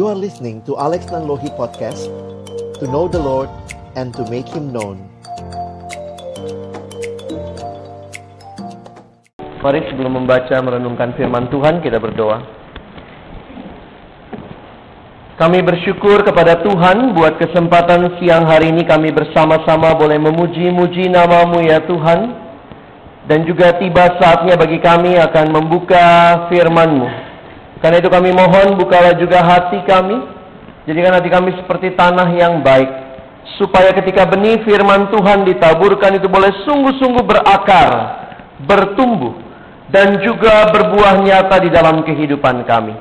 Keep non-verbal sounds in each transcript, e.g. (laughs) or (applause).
You are listening to Alex Nanlohi Podcast To know the Lord and to make Him known Mari sebelum membaca merenungkan firman Tuhan kita berdoa. Kami bersyukur kepada Tuhan buat kesempatan siang hari ini kami bersama-sama boleh memuji-muji namamu ya Tuhan. Dan juga tiba saatnya bagi kami akan membuka firman-Mu. Karena itu kami mohon bukalah juga hati kami. Jadikan hati kami seperti tanah yang baik. Supaya ketika benih firman Tuhan ditaburkan itu boleh sungguh-sungguh berakar, bertumbuh, dan juga berbuah nyata di dalam kehidupan kami.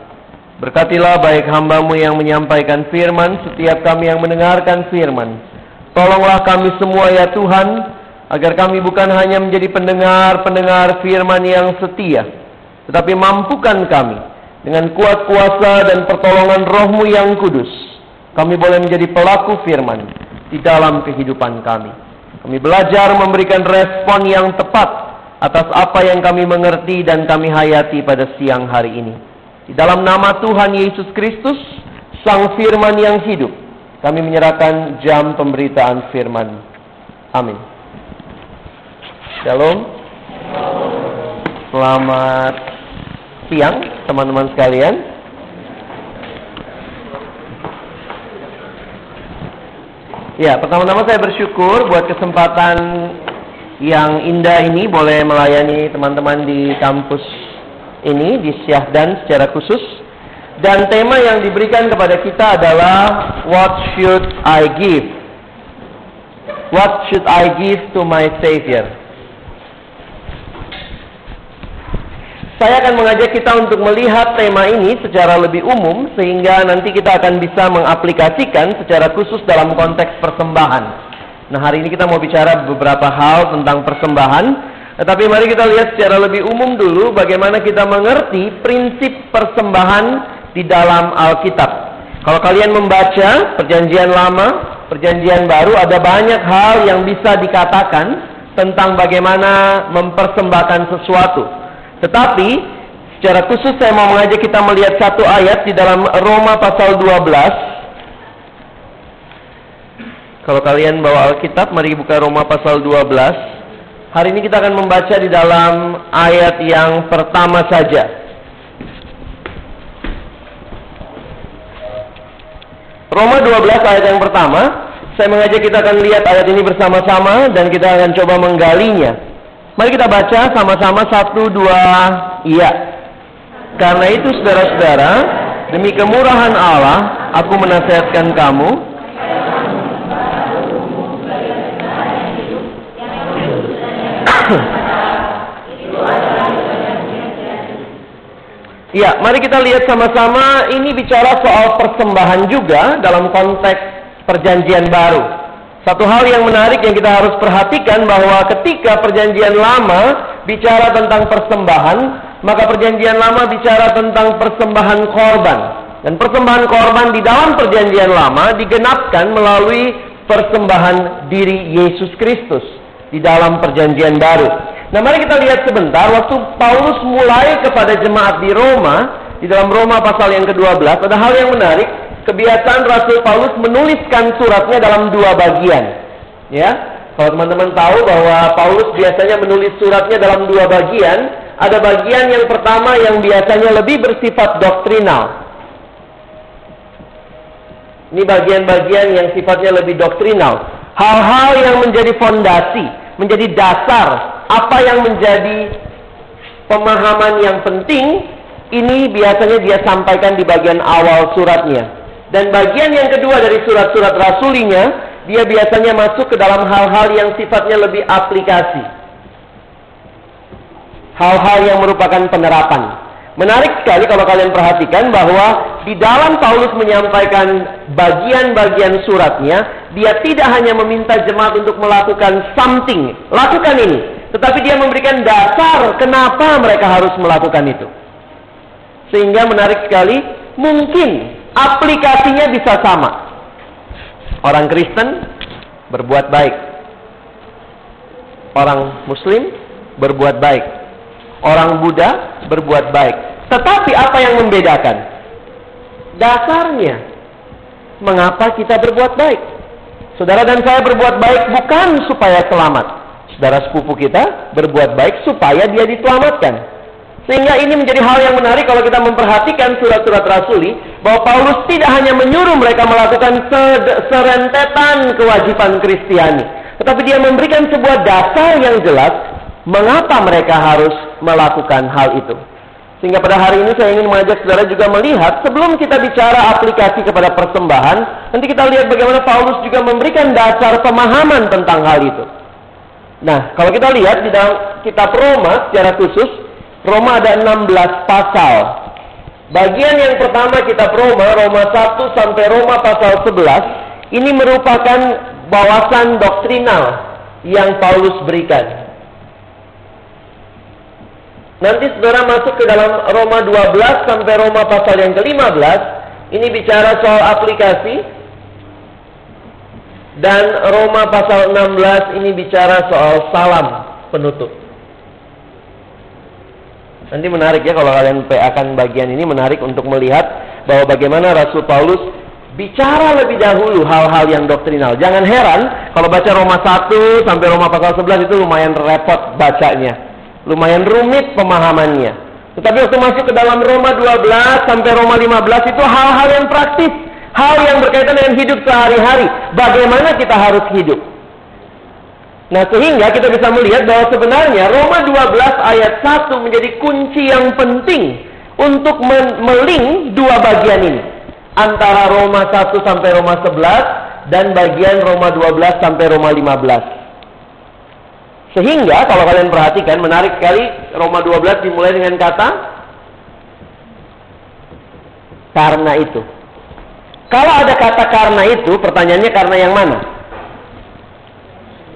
Berkatilah baik hambamu yang menyampaikan firman, setiap kami yang mendengarkan firman. Tolonglah kami semua ya Tuhan, agar kami bukan hanya menjadi pendengar-pendengar firman yang setia, tetapi mampukan kami dengan kuat kuasa dan pertolongan rohmu yang kudus. Kami boleh menjadi pelaku firman di dalam kehidupan kami. Kami belajar memberikan respon yang tepat atas apa yang kami mengerti dan kami hayati pada siang hari ini. Di dalam nama Tuhan Yesus Kristus, Sang Firman yang hidup, kami menyerahkan jam pemberitaan firman. Amin. Shalom. Selamat siang teman-teman sekalian. Ya, pertama-tama saya bersyukur buat kesempatan yang indah ini boleh melayani teman-teman di kampus ini di Syahdan secara khusus. Dan tema yang diberikan kepada kita adalah what should I give? What should I give to my savior saya akan mengajak kita untuk melihat tema ini secara lebih umum sehingga nanti kita akan bisa mengaplikasikan secara khusus dalam konteks persembahan Nah hari ini kita mau bicara beberapa hal tentang persembahan. Tetapi mari kita lihat secara lebih umum dulu bagaimana kita mengerti prinsip persembahan di dalam Alkitab. Kalau kalian membaca perjanjian lama, perjanjian baru ada banyak hal yang bisa dikatakan tentang bagaimana mempersembahkan sesuatu. Tetapi secara khusus saya mau mengajak kita melihat satu ayat di dalam Roma pasal 12 kalau kalian bawa Alkitab, mari buka Roma pasal 12. Hari ini kita akan membaca di dalam ayat yang pertama saja. Roma 12 ayat yang pertama, saya mengajak kita akan lihat ayat ini bersama-sama dan kita akan coba menggalinya. Mari kita baca sama-sama satu dua iya. Karena itu saudara-saudara, demi kemurahan Allah, aku menasihatkan kamu (coughs) Ya, mari kita lihat sama-sama ini bicara soal persembahan juga dalam konteks perjanjian baru. Satu hal yang menarik yang kita harus perhatikan bahwa ketika perjanjian lama bicara tentang persembahan, maka perjanjian lama bicara tentang persembahan korban. Dan persembahan korban di dalam perjanjian lama digenapkan melalui persembahan diri Yesus Kristus di dalam perjanjian baru. Nah mari kita lihat sebentar waktu Paulus mulai kepada jemaat di Roma di dalam Roma pasal yang ke-12 ada hal yang menarik kebiasaan Rasul Paulus menuliskan suratnya dalam dua bagian ya. Kalau teman-teman tahu bahwa Paulus biasanya menulis suratnya dalam dua bagian ada bagian yang pertama yang biasanya lebih bersifat doktrinal. Ini bagian-bagian yang sifatnya lebih doktrinal. Hal-hal yang menjadi fondasi menjadi dasar apa yang menjadi pemahaman yang penting ini biasanya dia sampaikan di bagian awal suratnya. Dan bagian yang kedua dari surat-surat rasulinya, dia biasanya masuk ke dalam hal-hal yang sifatnya lebih aplikasi. Hal-hal yang merupakan penerapan. Menarik sekali kalau kalian perhatikan bahwa di dalam Paulus menyampaikan bagian-bagian suratnya, dia tidak hanya meminta jemaat untuk melakukan something, lakukan ini, tetapi dia memberikan dasar kenapa mereka harus melakukan itu. Sehingga menarik sekali, mungkin aplikasinya bisa sama. Orang Kristen berbuat baik. Orang Muslim berbuat baik. Orang Buddha berbuat baik. Tetapi apa yang membedakan? dasarnya. Mengapa kita berbuat baik? Saudara dan saya berbuat baik bukan supaya selamat. Saudara sepupu kita berbuat baik supaya dia diselamatkan. Sehingga ini menjadi hal yang menarik kalau kita memperhatikan surat-surat rasuli bahwa Paulus tidak hanya menyuruh mereka melakukan serentetan kewajiban Kristiani, tetapi dia memberikan sebuah dasar yang jelas mengapa mereka harus melakukan hal itu. Sehingga pada hari ini saya ingin mengajak saudara juga melihat sebelum kita bicara aplikasi kepada persembahan, nanti kita lihat bagaimana Paulus juga memberikan dasar pemahaman tentang hal itu. Nah, kalau kita lihat di dalam kitab Roma secara khusus, Roma ada 16 pasal. Bagian yang pertama kitab Roma, Roma 1 sampai Roma pasal 11, ini merupakan bawasan doktrinal yang Paulus berikan. Nanti saudara masuk ke dalam Roma 12 sampai Roma pasal yang ke-15, ini bicara soal aplikasi. Dan Roma pasal 16 ini bicara soal salam penutup. Nanti menarik ya kalau kalian akan bagian ini menarik untuk melihat bahwa bagaimana Rasul Paulus bicara lebih dahulu hal-hal yang doktrinal. Jangan heran kalau baca Roma 1 sampai Roma pasal 11 itu lumayan repot bacanya. Lumayan rumit pemahamannya. Tetapi waktu masuk ke dalam Roma 12 sampai Roma 15 itu hal-hal yang praktis. Hal yang berkaitan dengan hidup sehari-hari. Bagaimana kita harus hidup. Nah sehingga kita bisa melihat bahwa sebenarnya Roma 12 ayat 1 menjadi kunci yang penting untuk meling dua bagian ini. Antara Roma 1 sampai Roma 11 dan bagian Roma 12 sampai Roma 15. Sehingga kalau kalian perhatikan menarik sekali Roma 12 dimulai dengan kata karena itu. Kalau ada kata karena itu, pertanyaannya karena yang mana?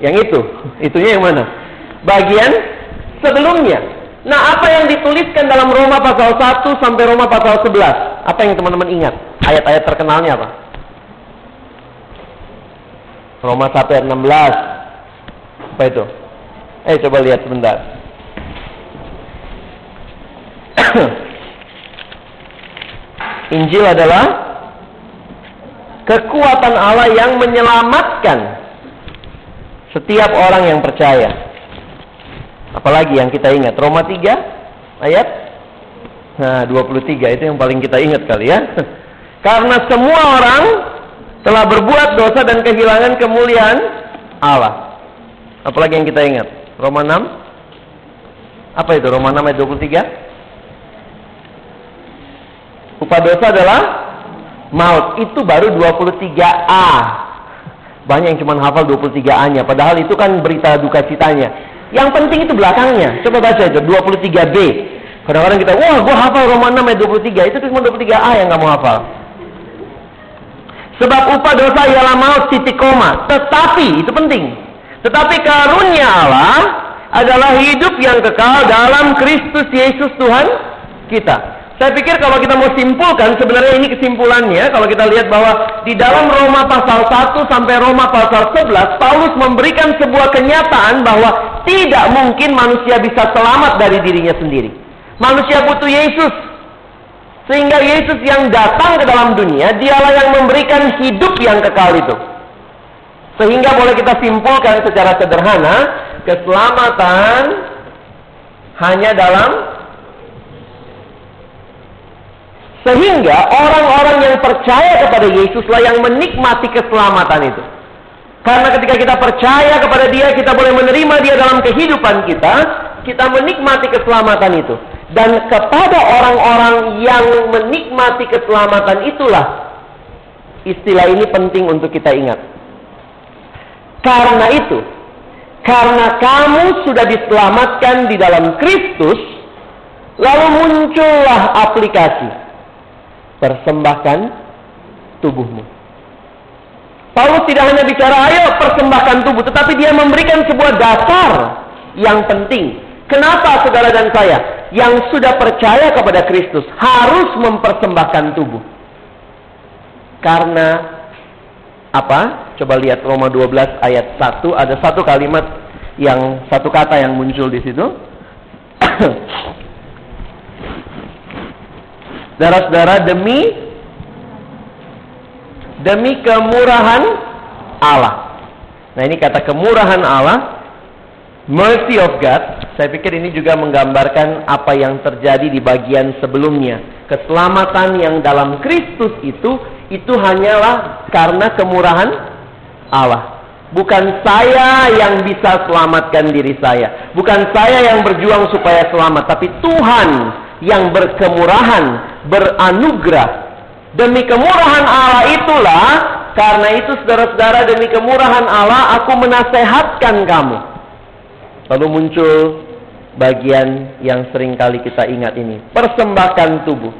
Yang itu, itunya yang mana? Bagian sebelumnya. Nah, apa yang dituliskan dalam Roma pasal 1 sampai Roma pasal 11? Apa yang teman-teman ingat? Ayat-ayat terkenalnya apa? Roma 1 ayat 16. Apa itu? Eh, coba lihat sebentar. (clears throat) Injil adalah kekuatan Allah yang menyelamatkan setiap orang yang percaya. Apalagi yang kita ingat. Roma 3 ayat nah 23 itu yang paling kita ingat kali ya. (laughs) Karena semua orang telah berbuat dosa dan kehilangan kemuliaan Allah. Apalagi yang kita ingat? Roma 6 Apa itu Roma 6 ayat 23? Upah dosa adalah maut. Itu baru 23A. Banyak yang cuma hafal 23A-nya. Padahal itu kan berita duka citanya. Yang penting itu belakangnya. Coba baca itu, 23B. Kadang-kadang kita, wah gue hafal Roma 6 ayat 23. Itu cuma 23A yang kamu hafal. Sebab upah dosa ialah maut titik koma. Tetapi, itu penting. Tetapi karunia Allah adalah hidup yang kekal dalam Kristus Yesus Tuhan kita. Saya pikir kalau kita mau simpulkan, sebenarnya ini kesimpulannya, kalau kita lihat bahwa di dalam Roma pasal 1 sampai Roma pasal 11, Paulus memberikan sebuah kenyataan bahwa tidak mungkin manusia bisa selamat dari dirinya sendiri. Manusia butuh Yesus. Sehingga Yesus yang datang ke dalam dunia, dialah yang memberikan hidup yang kekal itu. Sehingga boleh kita simpulkan secara sederhana, keselamatan hanya dalam Sehingga orang-orang yang percaya kepada Yesuslah yang menikmati keselamatan itu. Karena ketika kita percaya kepada dia, kita boleh menerima dia dalam kehidupan kita, kita menikmati keselamatan itu. Dan kepada orang-orang yang menikmati keselamatan itulah, istilah ini penting untuk kita ingat. Karena itu, karena kamu sudah diselamatkan di dalam Kristus, lalu muncullah aplikasi persembahkan tubuhmu. Paulus tidak hanya bicara ayo persembahkan tubuh, tetapi dia memberikan sebuah dasar yang penting. Kenapa saudara dan saya yang sudah percaya kepada Kristus harus mempersembahkan tubuh? Karena apa? Coba lihat Roma 12 ayat 1 ada satu kalimat yang satu kata yang muncul di situ. (clears throat) Saudara-saudara demi demi kemurahan Allah. Nah, ini kata kemurahan Allah, mercy of God. Saya pikir ini juga menggambarkan apa yang terjadi di bagian sebelumnya. Keselamatan yang dalam Kristus itu itu hanyalah karena kemurahan Allah. Bukan saya yang bisa selamatkan diri saya. Bukan saya yang berjuang supaya selamat. Tapi Tuhan yang berkemurahan, beranugerah. Demi kemurahan Allah itulah, karena itu saudara-saudara demi kemurahan Allah, aku menasehatkan kamu. Lalu muncul bagian yang sering kali kita ingat ini. Persembahkan tubuh.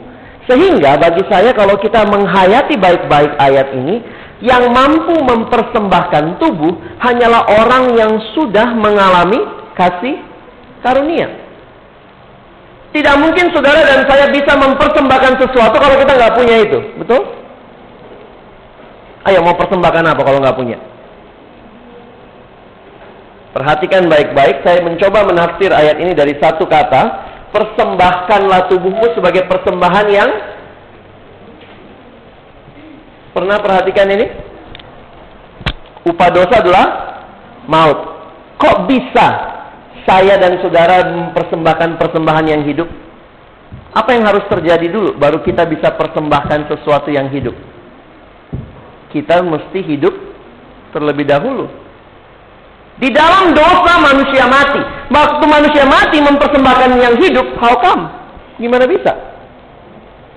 Sehingga bagi saya kalau kita menghayati baik-baik ayat ini, yang mampu mempersembahkan tubuh hanyalah orang yang sudah mengalami kasih karunia. Tidak mungkin saudara dan saya bisa mempersembahkan sesuatu kalau kita nggak punya itu, betul? Ayo mau persembahkan apa kalau nggak punya? Perhatikan baik-baik, saya mencoba menafsir ayat ini dari satu kata, persembahkanlah tubuhmu sebagai persembahan yang Pernah perhatikan ini? Upah dosa adalah maut. Kok bisa saya dan saudara mempersembahkan persembahan yang hidup? Apa yang harus terjadi dulu baru kita bisa persembahkan sesuatu yang hidup? Kita mesti hidup terlebih dahulu. Di dalam dosa manusia mati. Waktu manusia mati mempersembahkan yang hidup, how come? Gimana bisa?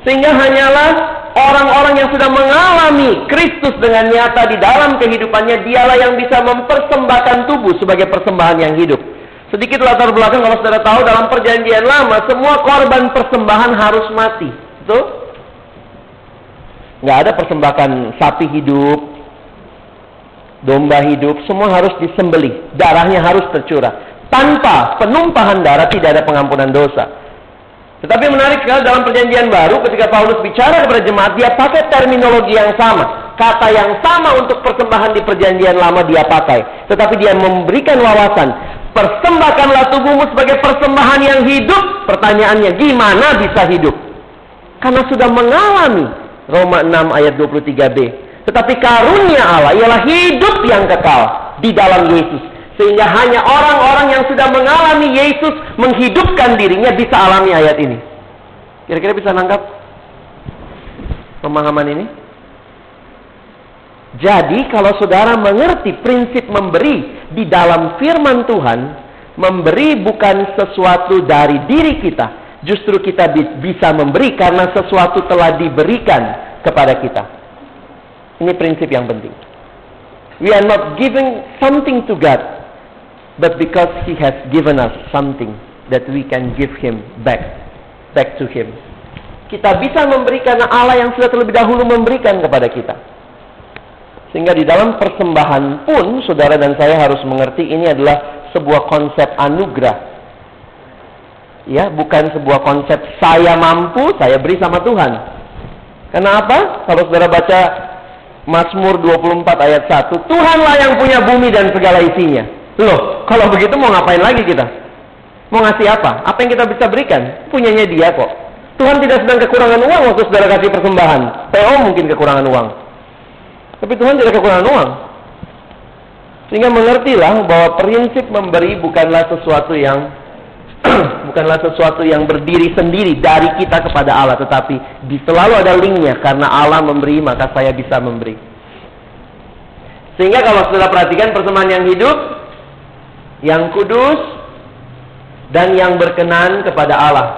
Sehingga hanyalah orang-orang yang sudah mengalami Kristus dengan nyata di dalam kehidupannya, dialah yang bisa mempersembahkan tubuh sebagai persembahan yang hidup. Sedikit latar belakang kalau saudara tahu dalam perjanjian lama, semua korban persembahan harus mati. Betul? Nggak ada persembahan sapi hidup, domba hidup, semua harus disembelih. Darahnya harus tercurah. Tanpa penumpahan darah tidak ada pengampunan dosa. Tetapi menarik sekali dalam perjanjian baru ketika Paulus bicara kepada jemaat, dia pakai terminologi yang sama. Kata yang sama untuk persembahan di perjanjian lama dia pakai. Tetapi dia memberikan wawasan. Persembahkanlah tubuhmu sebagai persembahan yang hidup. Pertanyaannya, gimana bisa hidup? Karena sudah mengalami Roma 6 ayat 23b. Tetapi karunia Allah ialah hidup yang kekal di dalam Yesus sehingga hanya orang-orang yang sudah mengalami Yesus menghidupkan dirinya bisa alami ayat ini. Kira-kira bisa nangkap pemahaman ini? Jadi kalau saudara mengerti prinsip memberi di dalam firman Tuhan, memberi bukan sesuatu dari diri kita, justru kita bisa memberi karena sesuatu telah diberikan kepada kita. Ini prinsip yang penting. We are not giving something to God, but because he has given us something that we can give him back back to him kita bisa memberi karena Allah yang sudah terlebih dahulu memberikan kepada kita sehingga di dalam persembahan pun saudara dan saya harus mengerti ini adalah sebuah konsep anugerah ya bukan sebuah konsep saya mampu saya beri sama Tuhan kenapa kalau saudara baca Mazmur 24 ayat 1 Tuhanlah yang punya bumi dan segala isinya Loh, kalau begitu mau ngapain lagi kita? Mau ngasih apa? Apa yang kita bisa berikan? Punyanya dia kok. Tuhan tidak sedang kekurangan uang waktu saudara kasih persembahan. PO mungkin kekurangan uang. Tapi Tuhan tidak kekurangan uang. Sehingga mengertilah bahwa prinsip memberi bukanlah sesuatu yang (clears throat) bukanlah sesuatu yang berdiri sendiri dari kita kepada Allah, tetapi selalu ada linknya karena Allah memberi maka saya bisa memberi. Sehingga kalau sudah perhatikan persembahan yang hidup, yang kudus dan yang berkenan kepada Allah.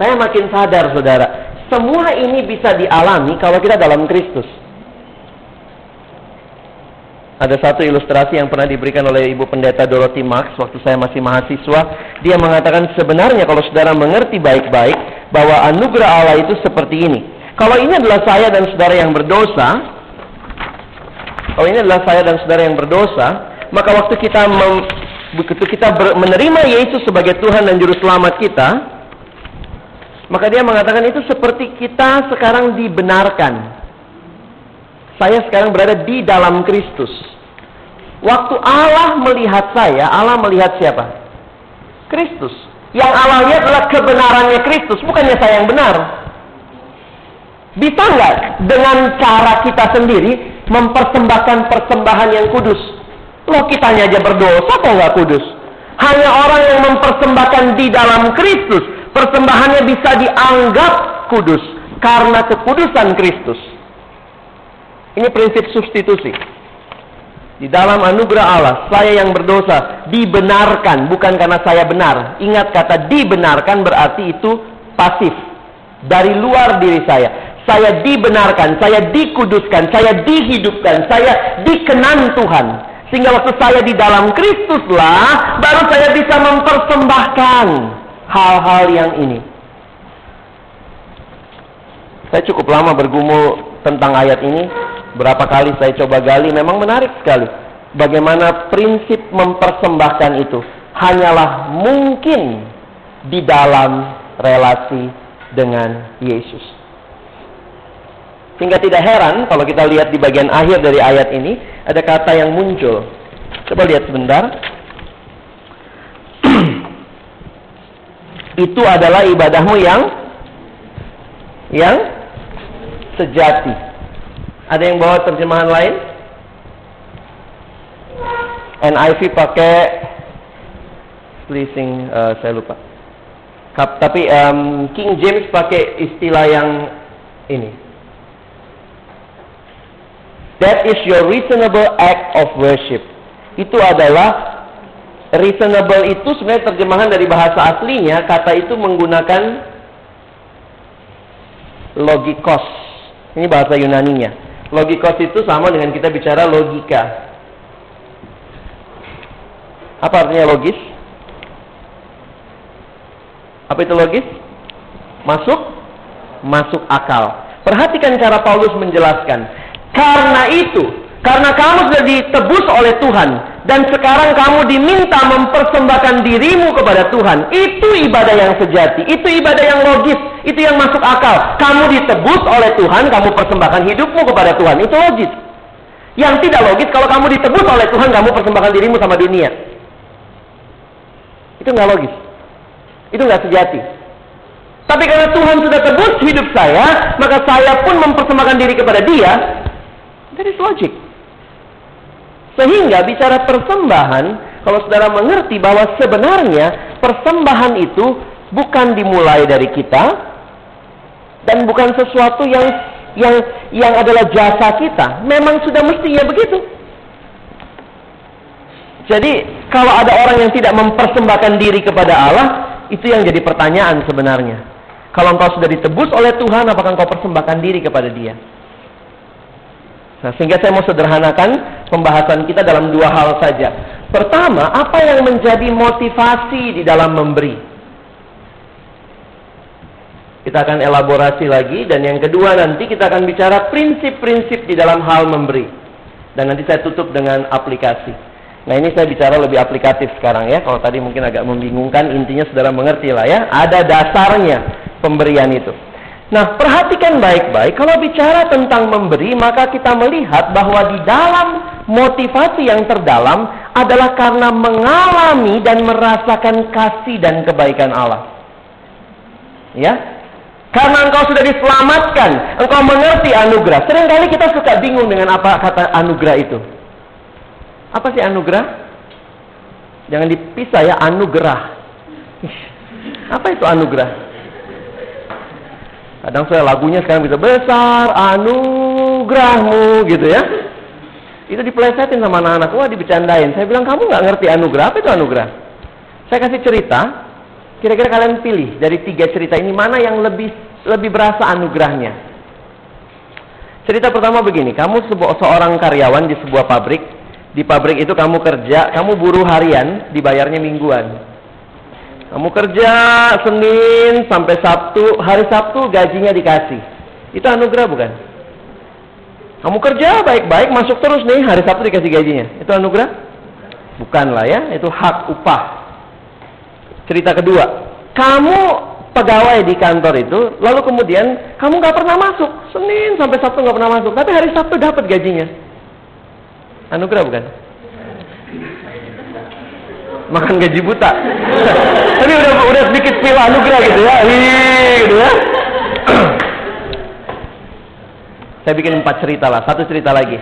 Saya makin sadar, saudara, semua ini bisa dialami kalau kita dalam Kristus. Ada satu ilustrasi yang pernah diberikan oleh Ibu Pendeta Dorothy Marx waktu saya masih mahasiswa. Dia mengatakan sebenarnya kalau saudara mengerti baik-baik bahwa anugerah Allah itu seperti ini. Kalau ini adalah saya dan saudara yang berdosa, kalau ini adalah saya dan saudara yang berdosa, maka waktu kita mem, kita ber, menerima Yesus sebagai Tuhan dan Juru Selamat kita, maka dia mengatakan itu seperti kita sekarang dibenarkan. Saya sekarang berada di dalam Kristus. Waktu Allah melihat saya, Allah melihat siapa? Kristus. Yang Allah lihat adalah kebenarannya Kristus, bukannya saya yang benar. Bisa nggak dengan cara kita sendiri mempersembahkan persembahan yang kudus? Loh kitanya aja berdosa kok nggak kudus? Hanya orang yang mempersembahkan di dalam Kristus, persembahannya bisa dianggap kudus karena kekudusan Kristus. Ini prinsip substitusi. Di dalam anugerah Allah, saya yang berdosa dibenarkan bukan karena saya benar. Ingat kata dibenarkan berarti itu pasif dari luar diri saya. Saya dibenarkan, saya dikuduskan, saya dihidupkan, saya dikenan Tuhan. Sehingga waktu saya di dalam Kristuslah baru saya bisa mempersembahkan hal-hal yang ini. Saya cukup lama bergumul tentang ayat ini Berapa kali saya coba gali, memang menarik sekali. Bagaimana prinsip mempersembahkan itu hanyalah mungkin di dalam relasi dengan Yesus. Sehingga tidak heran kalau kita lihat di bagian akhir dari ayat ini ada kata yang muncul. Coba lihat sebentar. (clears throat) itu adalah ibadahmu yang yang sejati. Ada yang bawa terjemahan lain? NIV pakai pleasing uh, saya lupa. Kap, tapi um, King James pakai istilah yang ini. That is your reasonable act of worship. Itu adalah reasonable itu sebenarnya terjemahan dari bahasa aslinya kata itu menggunakan logikos. Ini bahasa Yunaninya. Logikos itu sama dengan kita bicara logika. Apa artinya logis? Apa itu logis? Masuk? Masuk akal. Perhatikan cara Paulus menjelaskan. Karena itu, karena kamu sudah ditebus oleh Tuhan dan sekarang kamu diminta mempersembahkan dirimu kepada Tuhan. Itu ibadah yang sejati, itu ibadah yang logis, itu yang masuk akal. Kamu ditebus oleh Tuhan, kamu persembahkan hidupmu kepada Tuhan. Itu logis. Yang tidak logis kalau kamu ditebus oleh Tuhan, kamu persembahkan dirimu sama dunia. Itu nggak logis. Itu nggak sejati. Tapi karena Tuhan sudah tebus hidup saya, maka saya pun mempersembahkan diri kepada Dia. That is logic. Sehingga bicara persembahan, kalau saudara mengerti bahwa sebenarnya persembahan itu bukan dimulai dari kita dan bukan sesuatu yang yang yang adalah jasa kita. Memang sudah mestinya begitu. Jadi kalau ada orang yang tidak mempersembahkan diri kepada Allah, itu yang jadi pertanyaan sebenarnya. Kalau engkau sudah ditebus oleh Tuhan, apakah engkau persembahkan diri kepada Dia? Nah, sehingga saya mau sederhanakan pembahasan kita dalam dua hal saja. Pertama, apa yang menjadi motivasi di dalam memberi? Kita akan elaborasi lagi dan yang kedua nanti kita akan bicara prinsip-prinsip di dalam hal memberi. Dan nanti saya tutup dengan aplikasi. Nah ini saya bicara lebih aplikatif sekarang ya. Kalau tadi mungkin agak membingungkan, intinya saudara mengerti lah ya. Ada dasarnya pemberian itu. Nah, perhatikan baik-baik. Kalau bicara tentang memberi, maka kita melihat bahwa di dalam motivasi yang terdalam adalah karena mengalami dan merasakan kasih dan kebaikan Allah. Ya, karena engkau sudah diselamatkan, engkau mengerti anugerah. Seringkali kita suka bingung dengan apa kata anugerah itu. Apa sih anugerah? Jangan dipisah ya, anugerah. Apa itu anugerah? Kadang saya lagunya sekarang bisa besar anugerahmu gitu ya. Itu dipelesetin sama anak-anak, wah dibecandain. Saya bilang kamu nggak ngerti anugerah, apa itu anugerah? Saya kasih cerita, kira-kira kalian pilih dari tiga cerita ini mana yang lebih lebih berasa anugerahnya. Cerita pertama begini, kamu seorang karyawan di sebuah pabrik, di pabrik itu kamu kerja, kamu buruh harian, dibayarnya mingguan. Kamu kerja Senin sampai Sabtu, hari Sabtu gajinya dikasih. Itu anugerah bukan? Kamu kerja baik-baik, masuk terus nih, hari Sabtu dikasih gajinya. Itu anugerah? Bukan lah ya, itu hak upah. Cerita kedua, kamu pegawai di kantor itu, lalu kemudian kamu nggak pernah masuk, Senin sampai Sabtu nggak pernah masuk, tapi hari Sabtu dapat gajinya. Anugerah bukan? makan gaji buta. (laughs) Tapi udah udah sedikit pil anugerah gitu ya. Hii, gitu ya. (clears throat) Saya bikin empat cerita lah, satu cerita lagi.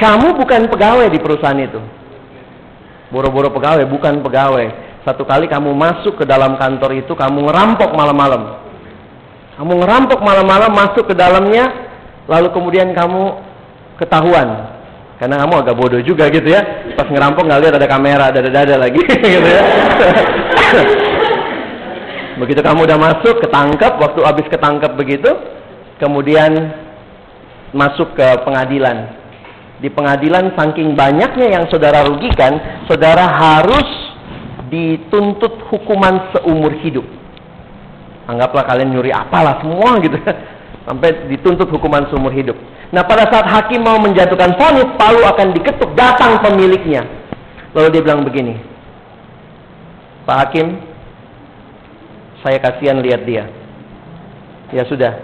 Kamu bukan pegawai di perusahaan itu. Boro-boro pegawai, bukan pegawai. Satu kali kamu masuk ke dalam kantor itu, kamu ngerampok malam-malam. Kamu ngerampok malam-malam, masuk ke dalamnya, lalu kemudian kamu ketahuan. Karena kamu agak bodoh juga gitu ya. Pas ngerampok nggak lihat ada kamera, ada dada lagi (laughs) gitu ya. (laughs) Begitu kamu udah masuk, ketangkep, waktu habis ketangkep begitu, kemudian masuk ke pengadilan di pengadilan saking banyaknya yang saudara rugikan, saudara harus dituntut hukuman seumur hidup. Anggaplah kalian nyuri apalah semua gitu. (laughs) Sampai dituntut hukuman seumur hidup. Nah pada saat hakim mau menjatuhkan vonis, palu akan diketuk, datang pemiliknya. Lalu dia bilang begini, Pak Hakim, saya kasihan lihat dia. Ya sudah,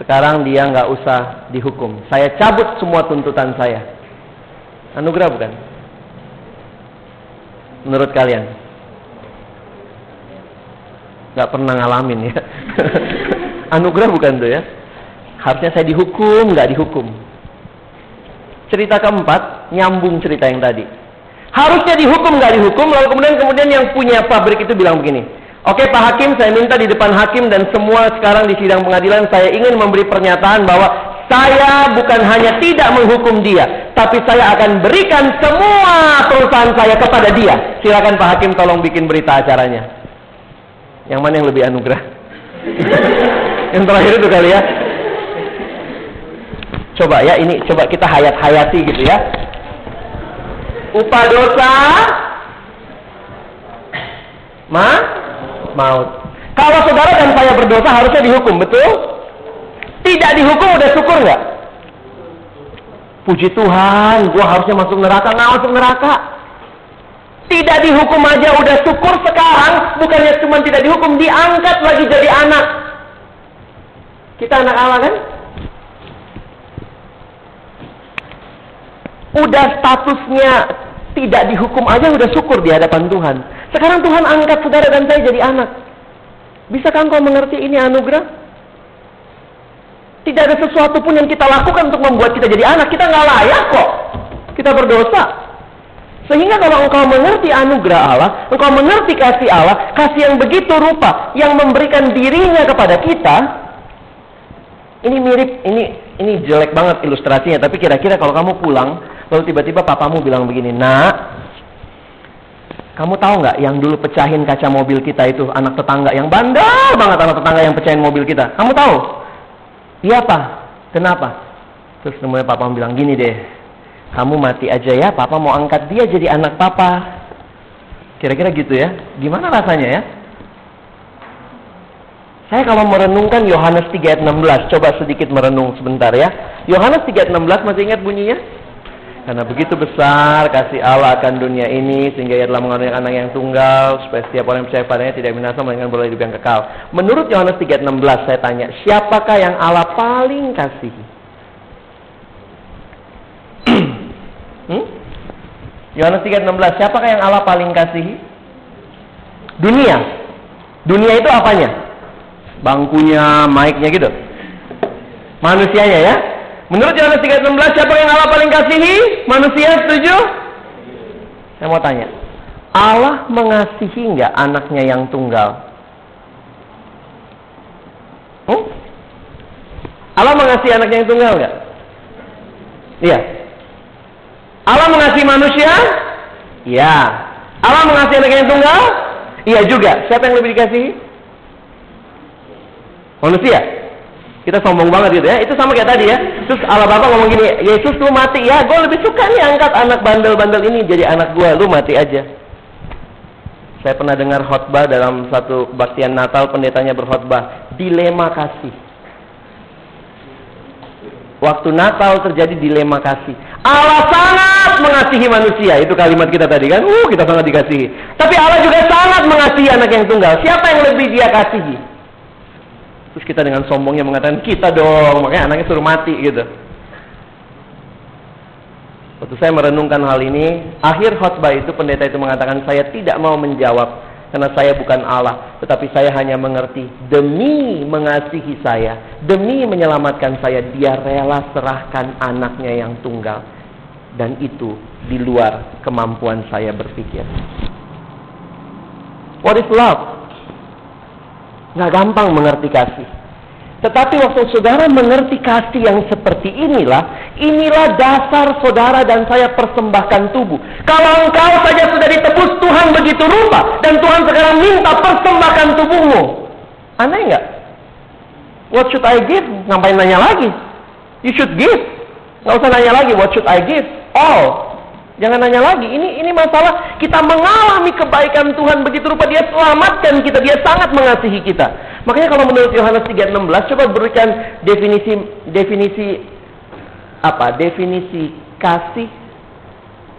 sekarang dia nggak usah dihukum. Saya cabut semua tuntutan saya. Anugerah bukan? Menurut kalian? Gak pernah ngalamin ya. (laughs) Anugerah bukan tuh ya? Harusnya saya dihukum, gak dihukum. Cerita keempat, nyambung cerita yang tadi. Harusnya dihukum, gak dihukum, lalu kemudian kemudian yang punya pabrik itu bilang begini. Oke Pak Hakim, saya minta di depan Hakim dan semua sekarang di sidang pengadilan saya ingin memberi pernyataan bahwa saya bukan hanya tidak menghukum dia, tapi saya akan berikan semua perusahaan saya kepada dia. Silakan Pak Hakim tolong bikin berita acaranya. Yang mana yang lebih anugerah? (laughs) yang terakhir itu kali ya. Coba ya, ini coba kita hayat-hayati gitu ya. Upah dosa ma maut. Kalau saudara dan saya berdosa harusnya dihukum, betul? Tidak dihukum udah syukur nggak? Puji Tuhan, gua harusnya masuk neraka, nggak masuk neraka. Tidak dihukum aja udah syukur sekarang, bukannya cuma tidak dihukum, diangkat lagi jadi anak. Kita anak Allah kan? Udah statusnya tidak dihukum aja udah syukur di hadapan Tuhan. Sekarang Tuhan angkat saudara dan saya jadi anak. Bisakah engkau mengerti ini anugerah? Tidak ada sesuatu pun yang kita lakukan untuk membuat kita jadi anak. Kita nggak layak kok. Kita berdosa. Sehingga kalau engkau mengerti anugerah Allah, engkau mengerti kasih Allah, kasih yang begitu rupa, yang memberikan dirinya kepada kita, ini mirip, ini ini jelek banget ilustrasinya, tapi kira-kira kalau kamu pulang, lalu tiba-tiba papamu bilang begini, nak, kamu tahu nggak yang dulu pecahin kaca mobil kita itu anak tetangga yang bandel banget anak tetangga yang pecahin mobil kita, kamu tahu? Iya pak, kenapa? Terus kemudian papa bilang gini deh, kamu mati aja ya, papa mau angkat dia jadi anak papa. Kira-kira gitu ya, gimana rasanya ya? Saya kalau merenungkan Yohanes 3 ayat 16, coba sedikit merenung sebentar ya. Yohanes 3 ayat 16 masih ingat bunyinya? Karena begitu besar kasih Allah akan dunia ini sehingga ia telah mengandung anak yang tunggal supaya setiap orang yang percaya padanya tidak binasa melainkan boleh hidup yang kekal. Menurut Yohanes 3:16 saya tanya, siapakah yang Allah paling kasihi? (clears throat) hmm? Yohanes 3:16, siapakah yang Allah paling kasihi? Dunia. Dunia itu apanya? Bangkunya, mic-nya gitu. Manusianya ya. Menurut Yohanes 3:16 siapa yang Allah paling kasihi? Manusia setuju? Saya mau tanya. Allah mengasihi nggak anaknya yang tunggal? Hmm? Allah mengasihi anaknya yang tunggal nggak? Iya. Allah mengasihi manusia? Iya. Allah mengasihi anaknya yang tunggal? Iya juga. Siapa yang lebih dikasihi? Manusia. Kita sombong banget gitu ya. Itu sama kayak tadi ya. Terus Allah Bapa ngomong gini, Yesus lu mati ya. Gue lebih suka nih angkat anak bandel-bandel ini jadi anak gue. Lu mati aja. Saya pernah dengar khotbah dalam satu kebaktian Natal pendetanya berkhotbah dilema kasih. Waktu Natal terjadi dilema kasih. Allah sangat mengasihi manusia. Itu kalimat kita tadi kan. Uh, kita sangat dikasihi. Tapi Allah juga sangat mengasihi anak yang tunggal. Siapa yang lebih dia kasihi? Terus kita dengan sombongnya mengatakan kita dong, makanya anaknya suruh mati gitu. Waktu saya merenungkan hal ini, akhir khotbah itu pendeta itu mengatakan saya tidak mau menjawab karena saya bukan Allah, tetapi saya hanya mengerti demi mengasihi saya, demi menyelamatkan saya, dia rela serahkan anaknya yang tunggal. Dan itu di luar kemampuan saya berpikir. What is love? Nggak gampang mengerti kasih. Tetapi waktu saudara mengerti kasih yang seperti inilah, inilah dasar saudara dan saya persembahkan tubuh. Kalau engkau saja sudah ditebus Tuhan begitu rupa, dan Tuhan sekarang minta persembahkan tubuhmu. Aneh nggak? What should I give? Ngapain nanya lagi? You should give. Nggak usah nanya lagi, what should I give? All. Jangan nanya lagi. Ini ini masalah kita mengalami kebaikan Tuhan begitu rupa dia selamatkan kita, dia sangat mengasihi kita. Makanya kalau menurut Yohanes 3:16 coba berikan definisi definisi apa? Definisi kasih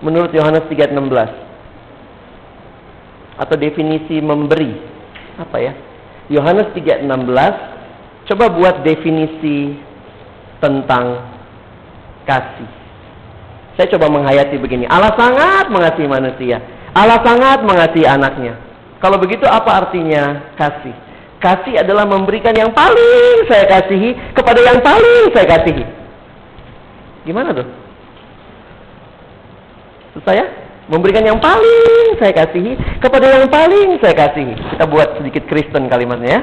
menurut Yohanes 3:16. Atau definisi memberi. Apa ya? Yohanes 3:16 coba buat definisi tentang kasih. Saya coba menghayati begini. Allah sangat mengasihi manusia. Allah sangat mengasihi anaknya. Kalau begitu apa artinya kasih? Kasih adalah memberikan yang paling saya kasihi kepada yang paling saya kasihi. Gimana tuh? Susah ya? Memberikan yang paling saya kasihi kepada yang paling saya kasihi. Kita buat sedikit Kristen kalimatnya ya.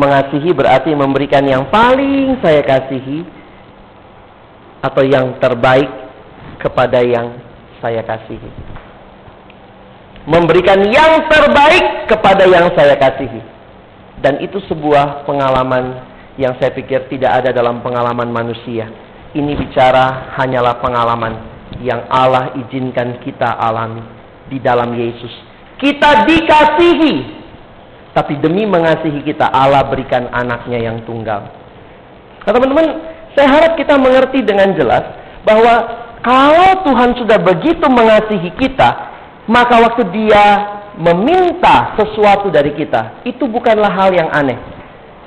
Mengasihi berarti memberikan yang paling saya kasihi atau yang terbaik kepada yang saya kasihi. Memberikan yang terbaik kepada yang saya kasihi. Dan itu sebuah pengalaman yang saya pikir tidak ada dalam pengalaman manusia. Ini bicara hanyalah pengalaman yang Allah izinkan kita alami di dalam Yesus. Kita dikasihi. Tapi demi mengasihi kita Allah berikan anaknya yang tunggal. Nah teman-teman, saya harap kita mengerti dengan jelas bahwa kalau Tuhan sudah begitu mengasihi kita, maka waktu Dia meminta sesuatu dari kita, itu bukanlah hal yang aneh.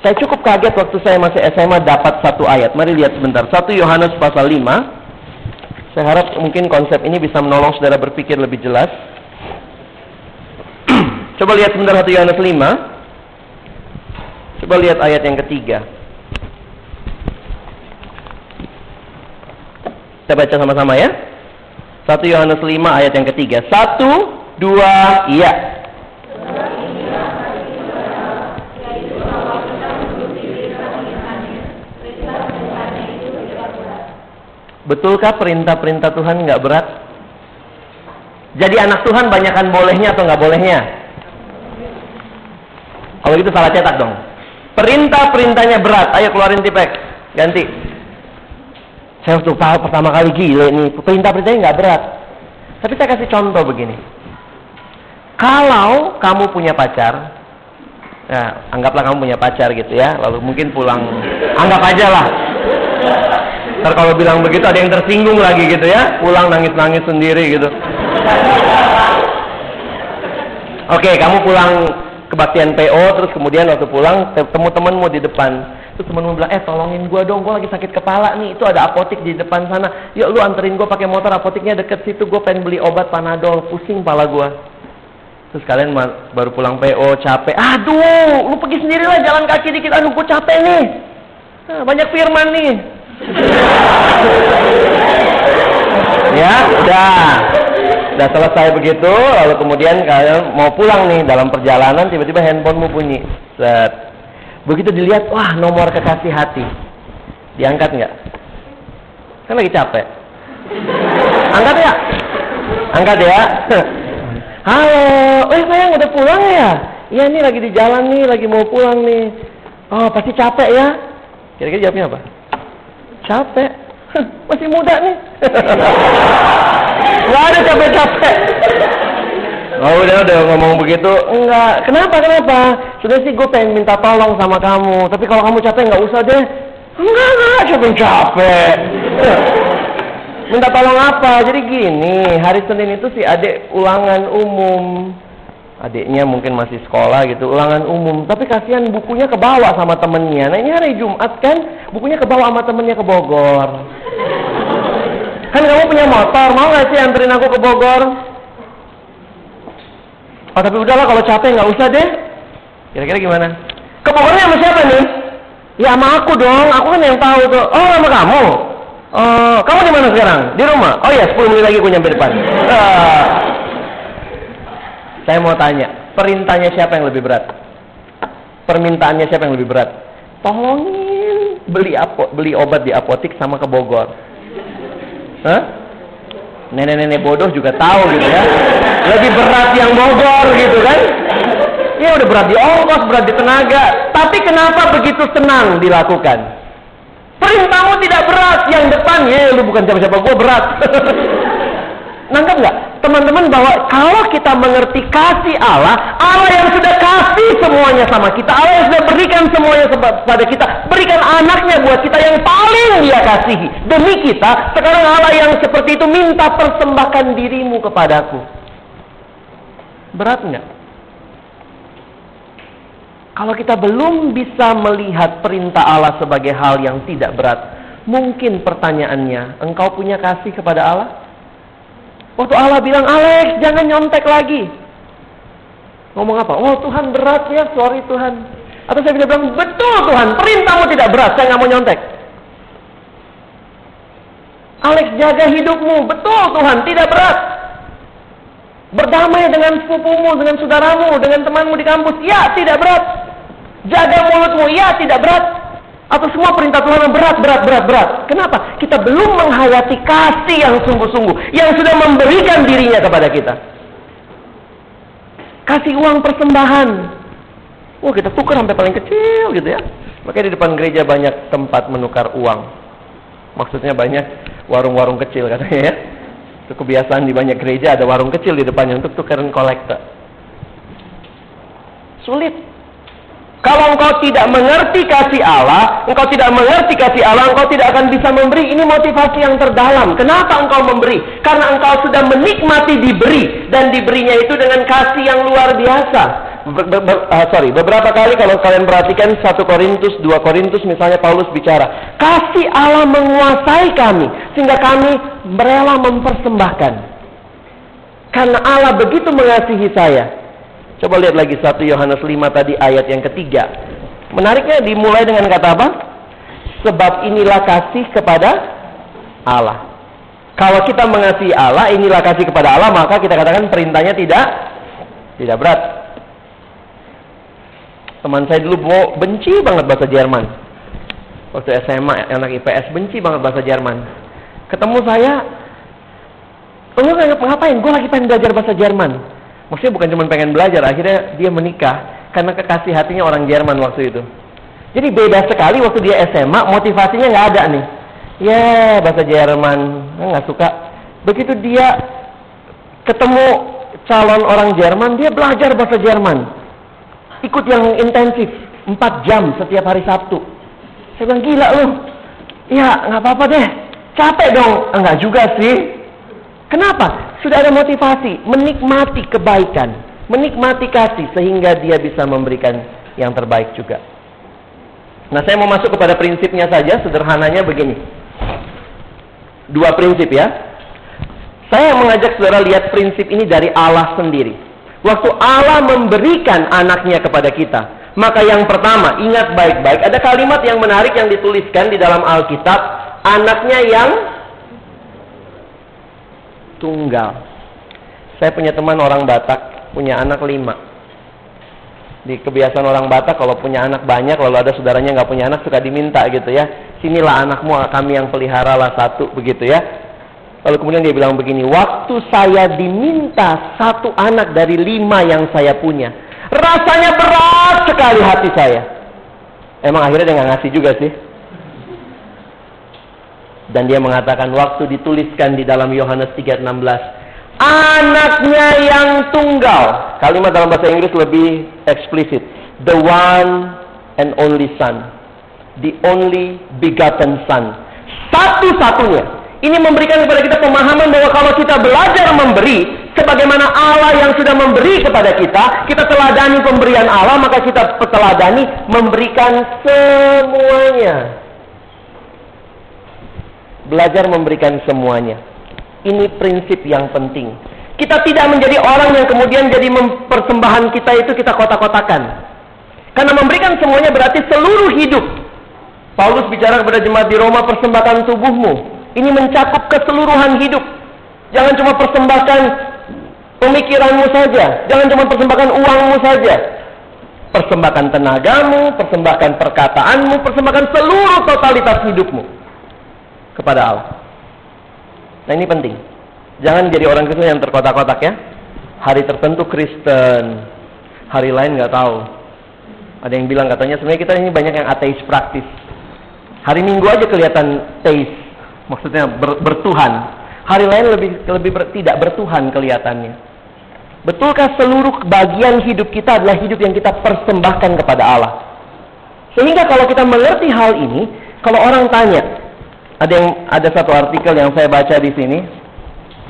Saya cukup kaget waktu saya masih SMA dapat satu ayat. Mari lihat sebentar. 1 Yohanes pasal 5. Saya harap mungkin konsep ini bisa menolong saudara berpikir lebih jelas. (clears throat) Coba lihat sebentar 1 Yohanes 5. Coba lihat ayat yang ketiga. Kita baca sama-sama ya. 1 Yohanes 5 ayat yang ketiga. Satu, dua, iya. Betulkah perintah-perintah Tuhan nggak berat? Jadi anak Tuhan banyakkan bolehnya atau nggak bolehnya? Kalau gitu salah cetak dong. Perintah-perintahnya berat. Ayo keluarin tipek. Ganti. Saya waktu tahu pertama kali gila nih, perintah-perintahnya nggak berat. Tapi saya kasih contoh begini. Kalau kamu punya pacar, ya anggaplah kamu punya pacar gitu ya, lalu mungkin pulang, anggap aja lah. Ntar kalau bilang begitu ada yang tersinggung lagi gitu ya, pulang nangis-nangis sendiri gitu. Oke, kamu pulang kebaktian PO, terus kemudian waktu pulang ketemu temenmu di depan Terus temen bilang, eh tolongin gue dong, gue lagi sakit kepala nih. Itu ada apotik di depan sana. Yuk lu anterin gue pakai motor, apotiknya deket situ. Gue pengen beli obat panadol, pusing pala gue. Terus kalian baru pulang PO, capek. Aduh, lu pergi sendiri lah jalan kaki dikit. Aduh, gue capek nih. Nah, banyak firman nih. (laughs) ya, udah. Udah selesai begitu, lalu kemudian kalian mau pulang nih dalam perjalanan, tiba-tiba handphonemu bunyi. Set Begitu dilihat, wah nomor kekasih hati. Diangkat nggak? Kan lagi capek. Angkat ya? Angkat ya? (laughs) Halo, eh sayang udah pulang ya? Iya nih lagi di jalan nih, lagi mau pulang nih. Oh pasti capek ya? Kira-kira jawabnya apa? Capek. Masih muda nih. (laughs) Gak ada capek-capek. Oh udah udah ngomong begitu. Enggak. Kenapa kenapa? Sudah sih gue pengen minta tolong sama kamu. Tapi kalau kamu capek nggak usah deh. Enggak enggak. Siapa yang capek? Minta tolong apa? Jadi gini hari Senin itu si adik ulangan umum. Adiknya mungkin masih sekolah gitu ulangan umum. Tapi kasihan bukunya kebawa sama temennya. Nah ini hari Jumat kan? Bukunya kebawa sama temennya ke Bogor. Kan kamu punya motor mau nggak sih anterin aku ke Bogor Oh tapi udahlah kalau capek nggak usah deh. Kira-kira gimana? Ke Bogornya sama siapa nih? Ya sama aku dong, aku kan yang tahu tuh. Oh sama kamu? Oh, kamu di mana sekarang? Di rumah? Oh ya, 10 menit lagi aku nyampe depan. Ah. Saya mau tanya, perintahnya siapa yang lebih berat? Permintaannya siapa yang lebih berat? Tolongin beli apo, beli obat di apotik sama ke Bogor. Hah? Nenek-nenek bodoh juga tahu gitu ya. Lebih berat yang Bogor gitu kan? Ya udah berat di ongkos, berat di tenaga. Tapi kenapa begitu senang dilakukan? Perintahmu tidak berat, yang depan ya lu bukan siapa-siapa, gue berat. (laughs) Nangkep nggak? Teman-teman bahwa kalau kita mengerti kasih Allah, Allah yang sudah kasih semuanya sama kita, Allah yang sudah berikan semuanya kepada kita, berikan anaknya buat kita yang paling dia kasihi. Demi kita, sekarang Allah yang seperti itu minta persembahkan dirimu kepadaku. Berat nggak? Kalau kita belum bisa melihat perintah Allah sebagai hal yang tidak berat, mungkin pertanyaannya, engkau punya kasih kepada Allah? Waktu Allah bilang, Alex, jangan nyontek lagi. Ngomong apa? Oh Tuhan berat ya, sorry Tuhan. Atau saya bisa bilang, betul Tuhan, perintahmu tidak berat, saya nggak mau nyontek. Alex jaga hidupmu, betul Tuhan, tidak berat. Berdamai dengan sepupumu, dengan saudaramu, dengan temanmu di kampus, ya tidak berat. Jaga mulutmu, ya tidak berat. Atau semua perintah Tuhan yang berat, berat, berat, berat. Kenapa? Kita belum menghayati kasih yang sungguh-sungguh. Yang sudah memberikan dirinya kepada kita. Kasih uang persembahan. Wah kita tukar sampai paling kecil gitu ya. Makanya di depan gereja banyak tempat menukar uang. Maksudnya banyak warung-warung kecil katanya ya. Itu kebiasaan di banyak gereja ada warung kecil di depannya untuk tukaran kolektor. Sulit kalau engkau tidak mengerti kasih Allah, engkau tidak mengerti kasih Allah, engkau tidak akan bisa memberi. Ini motivasi yang terdalam. Kenapa engkau memberi? Karena engkau sudah menikmati diberi dan diberinya itu dengan kasih yang luar biasa. Ber, ber, ber, uh, sorry, beberapa kali kalau kalian perhatikan 1 Korintus, 2 Korintus misalnya Paulus bicara, kasih Allah menguasai kami sehingga kami rela mempersembahkan. Karena Allah begitu mengasihi saya, Coba lihat lagi satu Yohanes 5 tadi ayat yang ketiga. Menariknya dimulai dengan kata apa? Sebab inilah kasih kepada Allah. Kalau kita mengasihi Allah, inilah kasih kepada Allah, maka kita katakan perintahnya tidak tidak berat. Teman saya dulu benci banget bahasa Jerman. Waktu SMA anak IPS benci banget bahasa Jerman. Ketemu saya, lu ngapain? Gue lagi pengen belajar bahasa Jerman Maksudnya bukan cuma pengen belajar, akhirnya dia menikah karena kekasih hatinya orang Jerman waktu itu. Jadi beda sekali waktu dia SMA, motivasinya nggak ada nih. Ya yeah, bahasa Jerman, nggak suka. Begitu dia ketemu calon orang Jerman, dia belajar bahasa Jerman. Ikut yang intensif, 4 jam setiap hari Sabtu. Saya bilang, gila lu. Ya, nggak apa-apa deh. Capek dong. Enggak juga sih. Kenapa? Sudah ada motivasi, menikmati kebaikan, menikmati kasih sehingga dia bisa memberikan yang terbaik juga. Nah, saya mau masuk kepada prinsipnya saja, sederhananya begini. Dua prinsip ya. Saya mengajak saudara lihat prinsip ini dari Allah sendiri. Waktu Allah memberikan anaknya kepada kita, maka yang pertama, ingat baik-baik, ada kalimat yang menarik yang dituliskan di dalam Alkitab, anaknya yang tunggal. Saya punya teman orang Batak, punya anak lima. Di kebiasaan orang Batak kalau punya anak banyak, lalu ada saudaranya nggak punya anak suka diminta gitu ya. Sinilah anakmu, kami yang pelihara lah satu begitu ya. Lalu kemudian dia bilang begini, waktu saya diminta satu anak dari lima yang saya punya, rasanya berat sekali hati saya. Emang akhirnya dia nggak ngasih juga sih. Dan dia mengatakan waktu dituliskan di dalam Yohanes 3:16, anaknya yang tunggal. Kalimat dalam bahasa Inggris lebih eksplisit. The one and only son. The only begotten son. Satu-satunya. Ini memberikan kepada kita pemahaman bahwa kalau kita belajar memberi, sebagaimana Allah yang sudah memberi kepada kita, kita teladani pemberian Allah, maka kita teladani memberikan semuanya belajar memberikan semuanya. Ini prinsip yang penting. Kita tidak menjadi orang yang kemudian jadi mempersembahan kita itu kita kotak-kotakan. Karena memberikan semuanya berarti seluruh hidup. Paulus bicara kepada jemaat di Roma, persembahkan tubuhmu. Ini mencakup keseluruhan hidup. Jangan cuma persembahkan pemikiranmu saja. Jangan cuma persembahkan uangmu saja. Persembahkan tenagamu, persembahkan perkataanmu, persembahkan seluruh totalitas hidupmu kepada Allah. Nah ini penting. Jangan jadi orang Kristen yang terkotak-kotak ya. Hari tertentu Kristen, hari lain nggak tahu. Ada yang bilang katanya sebenarnya kita ini banyak yang ateis praktis. Hari Minggu aja kelihatan teis, maksudnya ber, bertuhan. Hari lain lebih lebih ber, tidak bertuhan kelihatannya. Betulkah seluruh bagian hidup kita adalah hidup yang kita persembahkan kepada Allah? Sehingga kalau kita mengerti hal ini, kalau orang tanya, ada yang ada satu artikel yang saya baca di sini,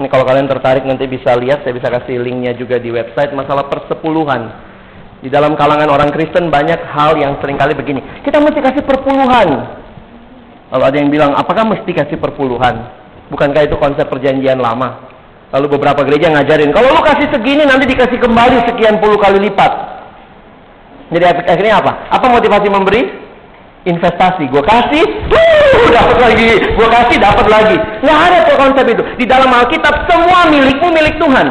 ini kalau kalian tertarik nanti bisa lihat, saya bisa kasih linknya juga di website masalah persepuluhan. Di dalam kalangan orang Kristen banyak hal yang sering kali begini. Kita mesti kasih perpuluhan. Lalu ada yang bilang, apakah mesti kasih perpuluhan? Bukankah itu konsep perjanjian lama? Lalu beberapa gereja ngajarin, kalau lu kasih segini nanti dikasih kembali sekian puluh kali lipat. Jadi akhirnya apa? Apa motivasi memberi? Investasi. Gue kasih, dapat lagi. Gue kasih, dapat lagi. Nggak ada tuh konsep itu. Di dalam Alkitab semua milikmu milik Tuhan.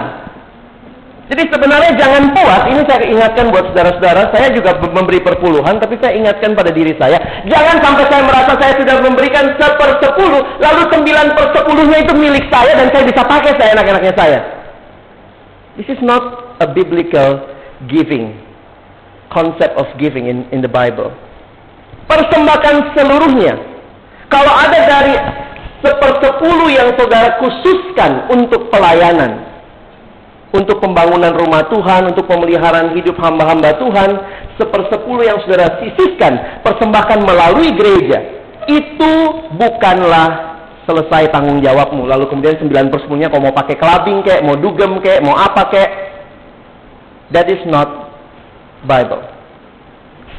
Jadi sebenarnya jangan puas. Ini saya ingatkan buat saudara-saudara. Saya juga memberi perpuluhan, tapi saya ingatkan pada diri saya. Jangan sampai saya merasa saya sudah memberikan sepersepuluh, lalu sembilan persepuluhnya itu milik saya dan saya bisa pakai saya enak-enaknya saya. This is not a biblical giving concept of giving in in the Bible persembahkan seluruhnya. Kalau ada dari sepersepuluh yang saudara khususkan untuk pelayanan, untuk pembangunan rumah Tuhan, untuk pemeliharaan hidup hamba-hamba Tuhan, sepersepuluh yang saudara sisihkan, persembahkan melalui gereja, itu bukanlah selesai tanggung jawabmu. Lalu kemudian sembilan persepuluhnya kalau mau pakai kelabing kek, mau dugem kek, mau apa kek. That is not Bible.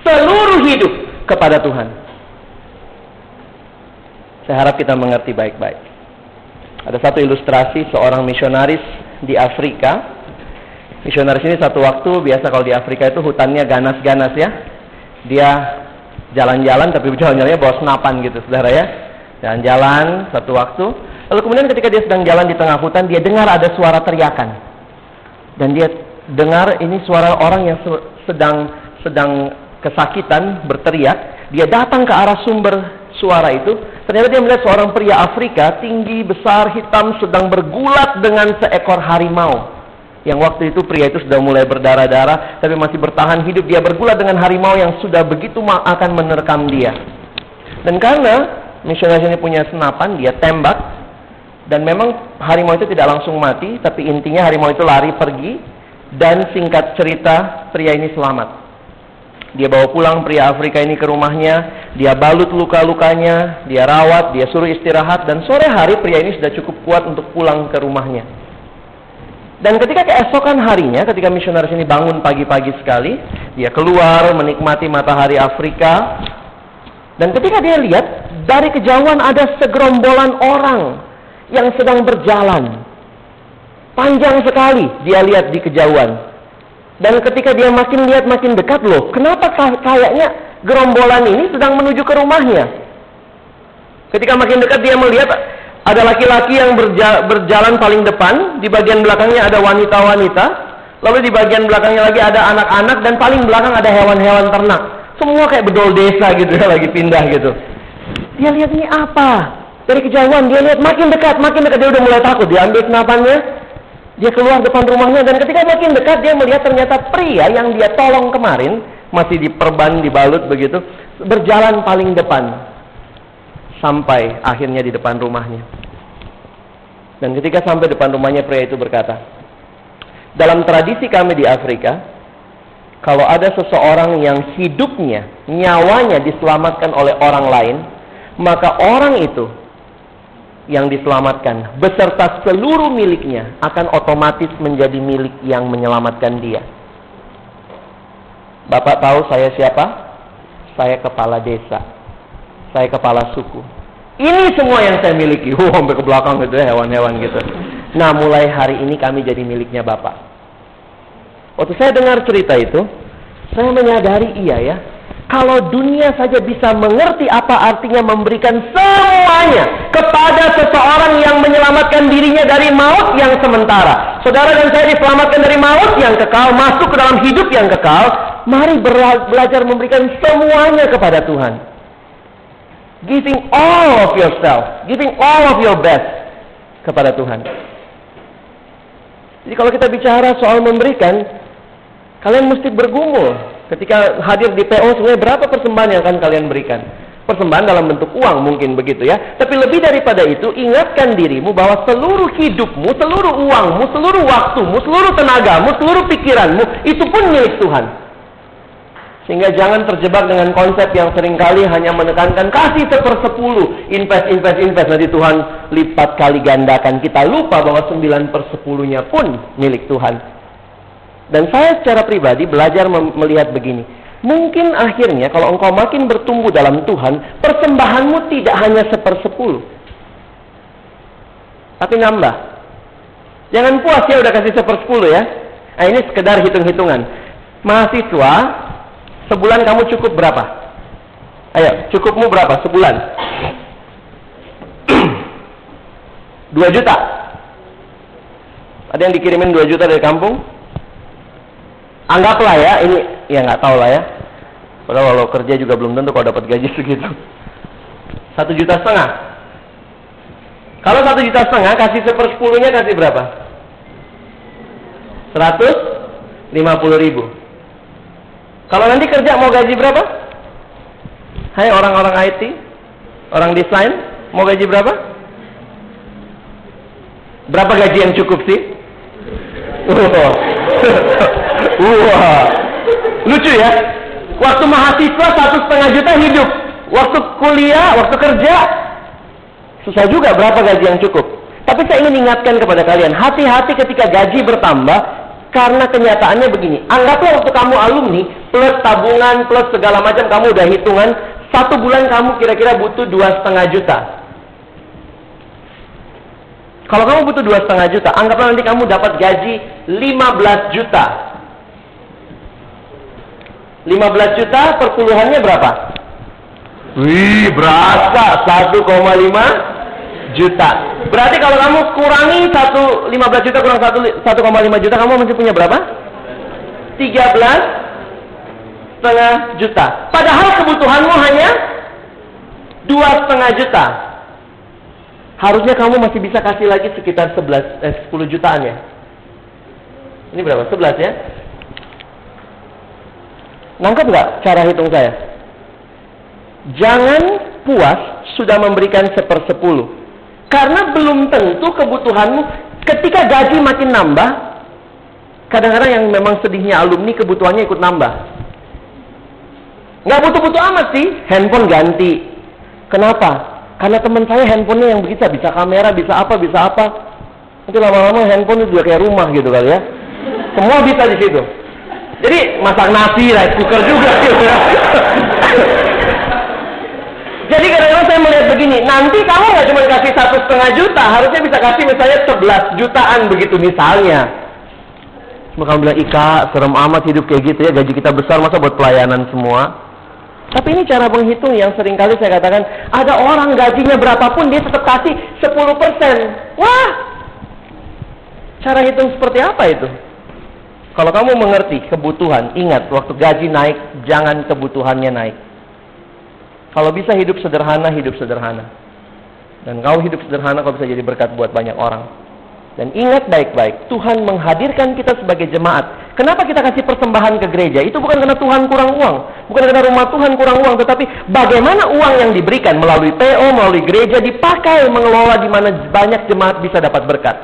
Seluruh hidup kepada Tuhan. Saya harap kita mengerti baik-baik. Ada satu ilustrasi seorang misionaris di Afrika. Misionaris ini satu waktu biasa kalau di Afrika itu hutannya ganas-ganas ya. Dia jalan-jalan tapi jalan-jalannya bawa senapan gitu, saudara ya. Jalan-jalan satu waktu. Lalu kemudian ketika dia sedang jalan di tengah hutan, dia dengar ada suara teriakan. Dan dia dengar ini suara orang yang sedang sedang kesakitan, berteriak, dia datang ke arah sumber suara itu. Ternyata dia melihat seorang pria Afrika tinggi, besar, hitam sedang bergulat dengan seekor harimau. Yang waktu itu pria itu sudah mulai berdarah-darah, tapi masih bertahan hidup. Dia bergulat dengan harimau yang sudah begitu akan menerkam dia. Dan karena misionaris ini punya senapan, dia tembak. Dan memang harimau itu tidak langsung mati, tapi intinya harimau itu lari pergi. Dan singkat cerita, pria ini selamat. Dia bawa pulang pria Afrika ini ke rumahnya, dia balut luka-lukanya, dia rawat, dia suruh istirahat, dan sore hari pria ini sudah cukup kuat untuk pulang ke rumahnya. Dan ketika keesokan harinya, ketika misionaris ini bangun pagi-pagi sekali, dia keluar menikmati matahari Afrika. Dan ketika dia lihat, dari kejauhan ada segerombolan orang yang sedang berjalan. Panjang sekali dia lihat di kejauhan. Dan ketika dia makin lihat makin dekat loh, kenapa kayaknya gerombolan ini sedang menuju ke rumahnya? Ketika makin dekat dia melihat ada laki-laki yang berja berjalan paling depan, di bagian belakangnya ada wanita-wanita, lalu di bagian belakangnya lagi ada anak-anak dan paling belakang ada hewan-hewan ternak. Semua kayak bedol desa gitu (laughs) ya, lagi pindah gitu. Dia lihat ini apa? Dari kejauhan dia lihat makin dekat, makin dekat dia udah mulai takut. Dia ambil senapannya, dia keluar depan rumahnya dan ketika makin dekat dia melihat ternyata pria yang dia tolong kemarin masih diperban, dibalut begitu, berjalan paling depan sampai akhirnya di depan rumahnya. Dan ketika sampai depan rumahnya pria itu berkata, dalam tradisi kami di Afrika, kalau ada seseorang yang hidupnya, nyawanya diselamatkan oleh orang lain, maka orang itu yang diselamatkan beserta seluruh miliknya akan otomatis menjadi milik yang menyelamatkan dia. Bapak tahu saya siapa? Saya kepala desa. Saya kepala suku. Ini semua yang saya miliki. (laughs) Oh, sampai ke belakang gitu ya hewan-hewan gitu. Nah, mulai hari ini kami jadi miliknya Bapak. Waktu saya dengar cerita itu, saya menyadari iya ya. Kalau dunia saja bisa mengerti apa artinya memberikan semuanya kepada seseorang yang menyelamatkan dirinya dari maut yang sementara. Saudara dan saya diselamatkan dari maut yang kekal, masuk ke dalam hidup yang kekal. Mari belajar memberikan semuanya kepada Tuhan. Giving all of yourself, giving all of your best kepada Tuhan. Jadi kalau kita bicara soal memberikan, kalian mesti bergumul. Ketika hadir di PO sebenarnya berapa persembahan yang akan kalian berikan? Persembahan dalam bentuk uang mungkin begitu ya. Tapi lebih daripada itu, ingatkan dirimu bahwa seluruh hidupmu, seluruh uangmu, seluruh waktumu, seluruh tenagamu, seluruh pikiranmu, itu pun milik Tuhan. Sehingga jangan terjebak dengan konsep yang sering kali hanya menekankan kasih sepersepuluh, invest, invest, invest. Nanti Tuhan lipat kali gandakan. Kita lupa bahwa sembilan persepuluhnya pun milik Tuhan. Dan saya secara pribadi belajar melihat begini. Mungkin akhirnya kalau engkau makin bertumbuh dalam Tuhan, persembahanmu tidak hanya sepersepuluh. Tapi nambah. Jangan puas ya udah kasih sepersepuluh ya. Nah ini sekedar hitung-hitungan. Mahasiswa Sebulan kamu cukup berapa? Ayo, cukupmu berapa sebulan? (clears throat) 2 juta. Ada yang dikirimin 2 juta dari kampung? Anggaplah ya, ini ya nggak tahu lah ya. Padahal kalau kerja juga belum tentu kalau dapat gaji (laughs) segitu. Satu juta setengah. Kalau satu juta setengah, kasih sepersepuluhnya kasih berapa? Seratus lima puluh ribu. Kalau nanti kerja mau gaji berapa? Hai orang-orang IT, orang desain, mau gaji berapa? Berapa gaji yang cukup sih? (laughs) (laughs) Wah, lucu ya. Waktu mahasiswa satu setengah juta hidup. Waktu kuliah, waktu kerja, susah juga berapa gaji yang cukup. Tapi saya ingin ingatkan kepada kalian, hati-hati ketika gaji bertambah, karena kenyataannya begini, anggaplah waktu kamu alumni, plus tabungan, plus segala macam, kamu udah hitungan, satu bulan kamu kira-kira butuh dua setengah juta. Kalau kamu butuh dua setengah juta, anggaplah nanti kamu dapat gaji 15 juta. 15 juta perpuluhannya berapa? Wih, berasa 1,5 juta. Berarti kalau kamu kurangi 1 15 juta kurang 1 1,5 juta kamu masih punya berapa? 13 setengah juta. Padahal kebutuhanmu hanya dua setengah juta. Harusnya kamu masih bisa kasih lagi sekitar 11 eh, 10 jutaan ya. Ini berapa? 11 ya? Nangkep nggak cara hitung saya? Jangan puas sudah memberikan sepersepuluh. Karena belum tentu kebutuhanmu ketika gaji makin nambah, kadang-kadang yang memang sedihnya alumni kebutuhannya ikut nambah. Nggak butuh-butuh amat sih, handphone ganti. Kenapa? Karena teman saya handphonenya yang bisa, bisa kamera, bisa apa, bisa apa. Nanti lama-lama handphone itu juga kayak rumah gitu kali ya. Semua bisa di situ. Jadi masak nasi, rice cooker juga gitu. Jadi kadang-kadang saya melihat begini, nanti kamu nggak cuma kasih satu setengah juta, harusnya bisa kasih misalnya 11 jutaan begitu misalnya. Cuma kamu bilang, Ika, serem amat hidup kayak gitu ya, gaji kita besar, masa buat pelayanan semua? Tapi ini cara menghitung yang sering kali saya katakan, ada orang gajinya berapapun, dia tetap kasih 10%. Wah! Cara hitung seperti apa itu? Kalau kamu mengerti kebutuhan, ingat, waktu gaji naik, jangan kebutuhannya naik. Kalau bisa hidup sederhana, hidup sederhana. Dan kau hidup sederhana, kau bisa jadi berkat buat banyak orang. Dan ingat baik-baik, Tuhan menghadirkan kita sebagai jemaat. Kenapa kita kasih persembahan ke gereja? Itu bukan karena Tuhan kurang uang. Bukan karena rumah Tuhan kurang uang. Tetapi bagaimana uang yang diberikan melalui PO, melalui gereja dipakai mengelola di mana banyak jemaat bisa dapat berkat.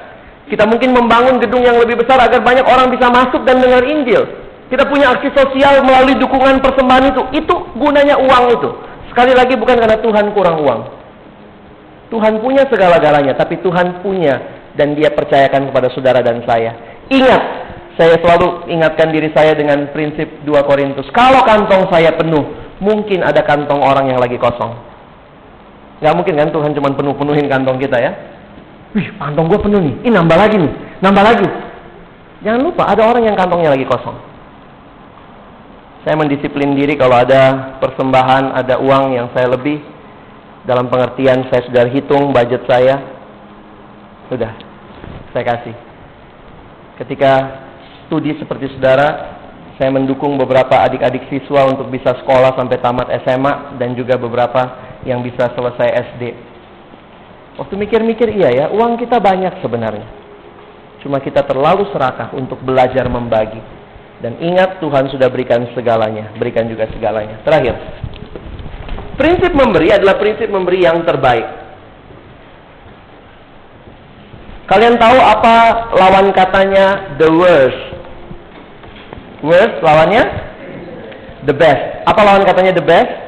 Kita mungkin membangun gedung yang lebih besar agar banyak orang bisa masuk dan dengar Injil. Kita punya aksi sosial melalui dukungan persembahan itu. Itu gunanya uang itu. Sekali lagi bukan karena Tuhan kurang uang. Tuhan punya segala-galanya, tapi Tuhan punya dan dia percayakan kepada saudara dan saya. Ingat, saya selalu ingatkan diri saya dengan prinsip 2 Korintus. Kalau kantong saya penuh, mungkin ada kantong orang yang lagi kosong. Gak mungkin kan Tuhan cuma penuh-penuhin kantong kita ya. Wih, kantong gue penuh nih. Ini nambah lagi nih, nambah lagi. Jangan lupa ada orang yang kantongnya lagi kosong. Saya mendisiplin diri kalau ada persembahan, ada uang yang saya lebih dalam pengertian saya sudah hitung budget saya. Sudah, saya kasih. Ketika studi seperti saudara, saya mendukung beberapa adik-adik siswa untuk bisa sekolah sampai tamat SMA dan juga beberapa yang bisa selesai SD. Waktu mikir-mikir iya ya, uang kita banyak sebenarnya. Cuma kita terlalu serakah untuk belajar membagi. Dan ingat Tuhan sudah berikan segalanya, berikan juga segalanya. Terakhir, prinsip memberi adalah prinsip memberi yang terbaik. Kalian tahu apa lawan katanya the worst? Worst lawannya the best. Apa lawan katanya the best?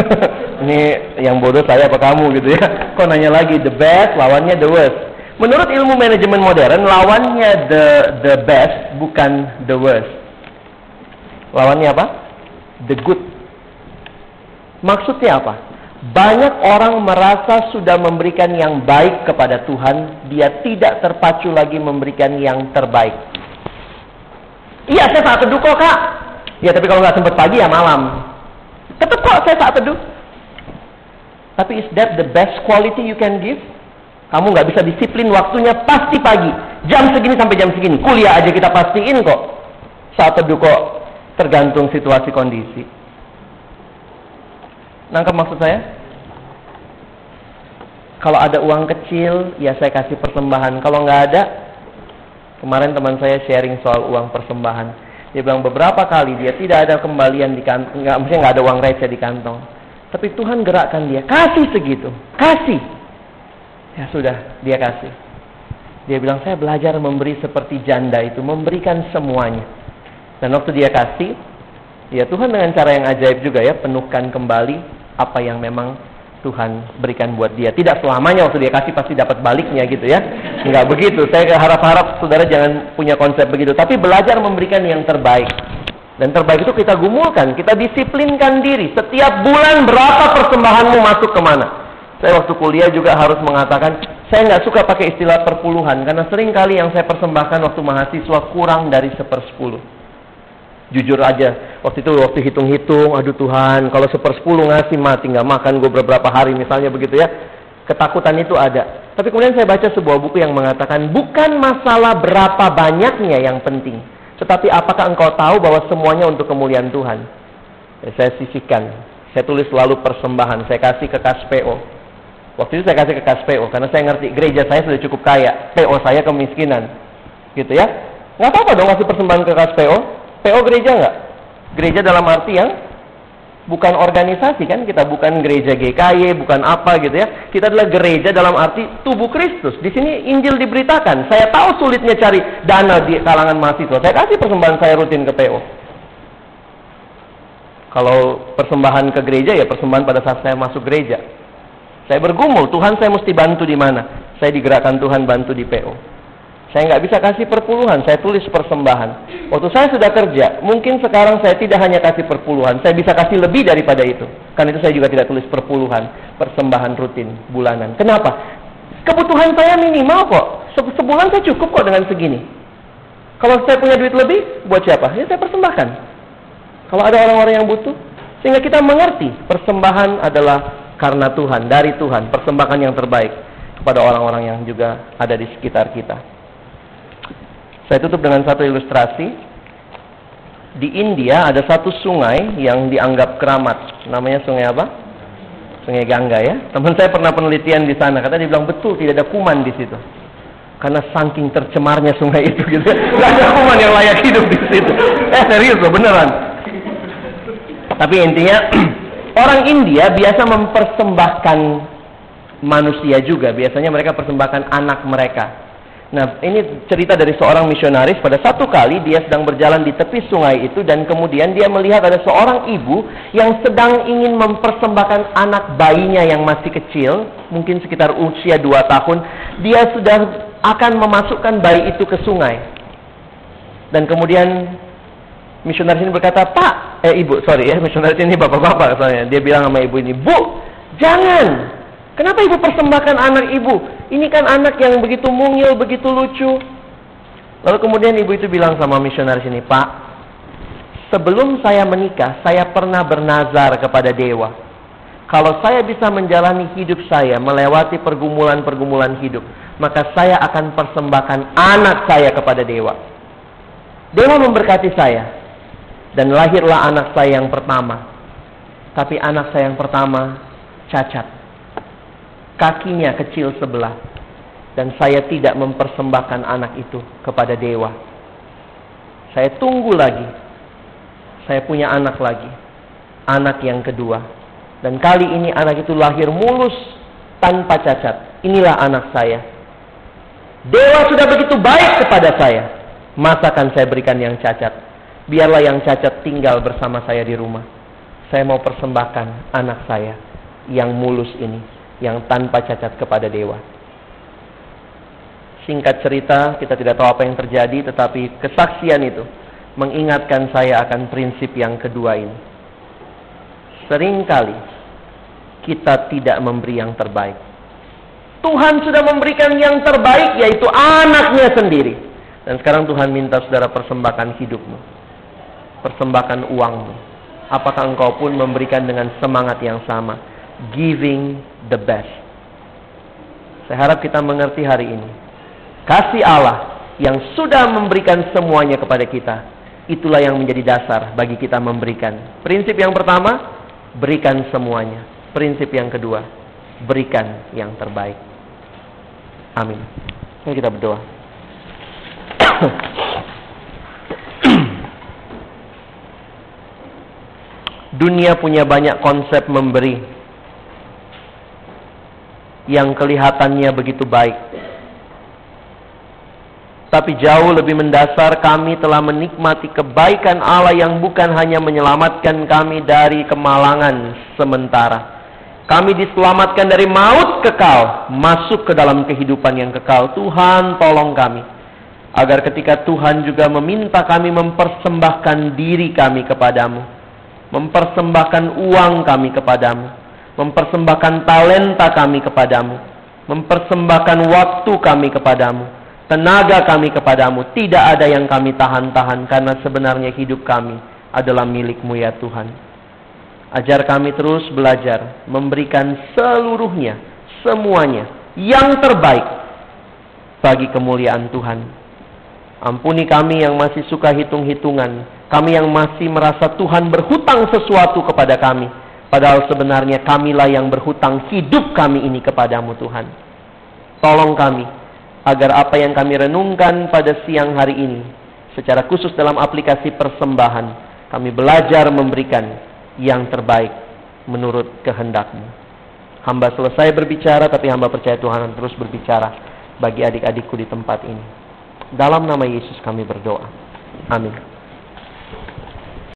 (laughs) Ini yang bodoh saya apa kamu gitu ya? Kok nanya lagi the best lawannya the worst? Menurut ilmu manajemen modern, lawannya the the best bukan the worst. Lawannya apa? The good. Maksudnya apa? Banyak orang merasa sudah memberikan yang baik kepada Tuhan, dia tidak terpacu lagi memberikan yang terbaik. Iya, saya saat teduh kok, Kak. Ya, tapi kalau nggak sempat pagi ya malam. Tetap kok saya saat teduh. Tapi is that the best quality you can give? Kamu nggak bisa disiplin waktunya pasti pagi. Jam segini sampai jam segini. Kuliah aja kita pastiin kok. Saat teduh kok tergantung situasi kondisi. Nangkep maksud saya? Kalau ada uang kecil, ya saya kasih persembahan. Kalau nggak ada, kemarin teman saya sharing soal uang persembahan. Dia bilang beberapa kali dia tidak ada kembalian di kantong, nggak, mungkin nggak ada uang receh di kantong. Tapi Tuhan gerakkan dia, kasih segitu, kasih. Ya sudah, dia kasih. Dia bilang, saya belajar memberi seperti janda itu, memberikan semuanya. Dan waktu dia kasih, ya Tuhan dengan cara yang ajaib juga ya, penuhkan kembali apa yang memang Tuhan berikan buat dia. Tidak selamanya waktu dia kasih pasti dapat baliknya gitu ya. Enggak begitu. Saya harap-harap saudara jangan punya konsep begitu. Tapi belajar memberikan yang terbaik. Dan terbaik itu kita gumulkan, kita disiplinkan diri. Setiap bulan berapa persembahanmu masuk ke mana? Saya waktu kuliah juga harus mengatakan, saya nggak suka pakai istilah perpuluhan, karena sering kali yang saya persembahkan waktu mahasiswa kurang dari sepersepuluh. Jujur aja, waktu itu waktu hitung-hitung, aduh Tuhan, kalau sepersepuluh ngasih mati nggak makan gue beberapa hari misalnya begitu ya. Ketakutan itu ada. Tapi kemudian saya baca sebuah buku yang mengatakan bukan masalah berapa banyaknya yang penting, tetapi apakah engkau tahu bahwa semuanya untuk kemuliaan Tuhan. Ya, saya sisihkan, saya tulis selalu persembahan, saya kasih ke KSPO. Waktu itu saya kasih ke kas PO karena saya ngerti gereja saya sudah cukup kaya, PO saya kemiskinan, gitu ya. Nggak apa-apa dong kasih persembahan ke kas PO. PO gereja nggak? Gereja dalam arti yang bukan organisasi kan? Kita bukan gereja GKY bukan apa gitu ya. Kita adalah gereja dalam arti tubuh Kristus. Di sini Injil diberitakan. Saya tahu sulitnya cari dana di kalangan mahasiswa. Saya kasih persembahan saya rutin ke PO kalau persembahan ke gereja ya persembahan pada saat saya masuk gereja. Saya bergumul, Tuhan saya mesti bantu di mana? Saya digerakkan Tuhan bantu di PO. Saya nggak bisa kasih perpuluhan, saya tulis persembahan. Waktu saya sudah kerja, mungkin sekarang saya tidak hanya kasih perpuluhan, saya bisa kasih lebih daripada itu. Karena itu saya juga tidak tulis perpuluhan, persembahan rutin, bulanan. Kenapa? Kebutuhan saya minimal kok. Sebulan saya cukup kok dengan segini. Kalau saya punya duit lebih, buat siapa? Ya saya persembahkan. Kalau ada orang-orang yang butuh, sehingga kita mengerti persembahan adalah karena Tuhan, dari Tuhan, persembahkan yang terbaik kepada orang-orang yang juga ada di sekitar kita. Saya tutup dengan satu ilustrasi. Di India ada satu sungai yang dianggap keramat. Namanya sungai apa? Sungai Gangga ya. Teman saya pernah penelitian di sana. Kata dia bilang betul tidak ada kuman di situ. Karena saking tercemarnya sungai itu gitu. (laughs) Gak ada kuman yang layak hidup di situ. Eh serius loh beneran. Tapi intinya (clears throat) Orang India biasa mempersembahkan manusia juga. Biasanya mereka persembahkan anak mereka. Nah, ini cerita dari seorang misionaris. Pada satu kali dia sedang berjalan di tepi sungai itu dan kemudian dia melihat ada seorang ibu yang sedang ingin mempersembahkan anak bayinya yang masih kecil, mungkin sekitar usia dua tahun. Dia sudah akan memasukkan bayi itu ke sungai. Dan kemudian misionaris ini berkata, Pak, eh ibu, sorry ya, (laughs) misionaris ini bapak-bapak soalnya. Dia bilang sama ibu ini, Bu, jangan. Kenapa ibu persembahkan anak ibu? Ini kan anak yang begitu mungil, begitu lucu. Lalu kemudian ibu itu bilang sama misionaris ini, Pak, sebelum saya menikah, saya pernah bernazar kepada dewa. Kalau saya bisa menjalani hidup saya melewati pergumulan-pergumulan hidup, maka saya akan persembahkan anak saya kepada dewa. Dewa memberkati saya, dan lahirlah anak saya yang pertama. Tapi anak saya yang pertama cacat. Kakinya kecil sebelah. Dan saya tidak mempersembahkan anak itu kepada dewa. Saya tunggu lagi. Saya punya anak lagi. Anak yang kedua. Dan kali ini anak itu lahir mulus tanpa cacat. Inilah anak saya. Dewa sudah begitu baik kepada saya. Masakan saya berikan yang cacat? Biarlah yang cacat tinggal bersama saya di rumah saya mau persembahkan anak saya yang mulus ini, yang tanpa cacat kepada dewa. Singkat cerita, kita tidak tahu apa yang terjadi, tetapi kesaksian itu mengingatkan saya akan prinsip yang kedua ini. Seringkali kita tidak memberi yang terbaik. Tuhan sudah memberikan yang terbaik, yaitu anaknya sendiri. Dan sekarang Tuhan minta saudara persembahkan hidupmu. Persembahkan uangmu apakah engkau pun memberikan dengan semangat yang sama? Giving the best. Saya harap kita mengerti hari ini. Kasih Allah yang sudah memberikan semuanya kepada kita. Itulah yang menjadi dasar bagi kita memberikan. Prinsip yang pertama, berikan semuanya. Prinsip yang kedua, berikan yang terbaik. Amin. Mari kita berdoa. (coughs) Dunia punya banyak konsep memberi yang kelihatannya begitu baik. Tapi jauh lebih mendasar kami telah menikmati kebaikan Allah yang bukan hanya menyelamatkan kami dari kemalangan sementara. Kami diselamatkan dari maut kekal, masuk ke dalam kehidupan yang kekal. Tuhan tolong kami. Agar ketika Tuhan juga meminta kami mempersembahkan diri kami kepadamu mempersembahkan uang kami kepadamu, mempersembahkan talenta kami kepadamu, mempersembahkan waktu kami kepadamu, tenaga kami kepadamu. Tidak ada yang kami tahan-tahan karena sebenarnya hidup kami adalah milikmu ya Tuhan. Ajar kami terus belajar memberikan seluruhnya, semuanya yang terbaik bagi kemuliaan Tuhan. Ampuni kami yang masih suka hitung-hitungan, kami yang masih merasa Tuhan berhutang sesuatu kepada kami. Padahal sebenarnya kamilah yang berhutang hidup kami ini kepadamu Tuhan. Tolong kami agar apa yang kami renungkan pada siang hari ini secara khusus dalam aplikasi persembahan kami belajar memberikan yang terbaik menurut kehendakmu. Hamba selesai berbicara tapi hamba percaya Tuhan terus berbicara bagi adik-adikku di tempat ini. Dalam nama Yesus kami berdoa. Amin.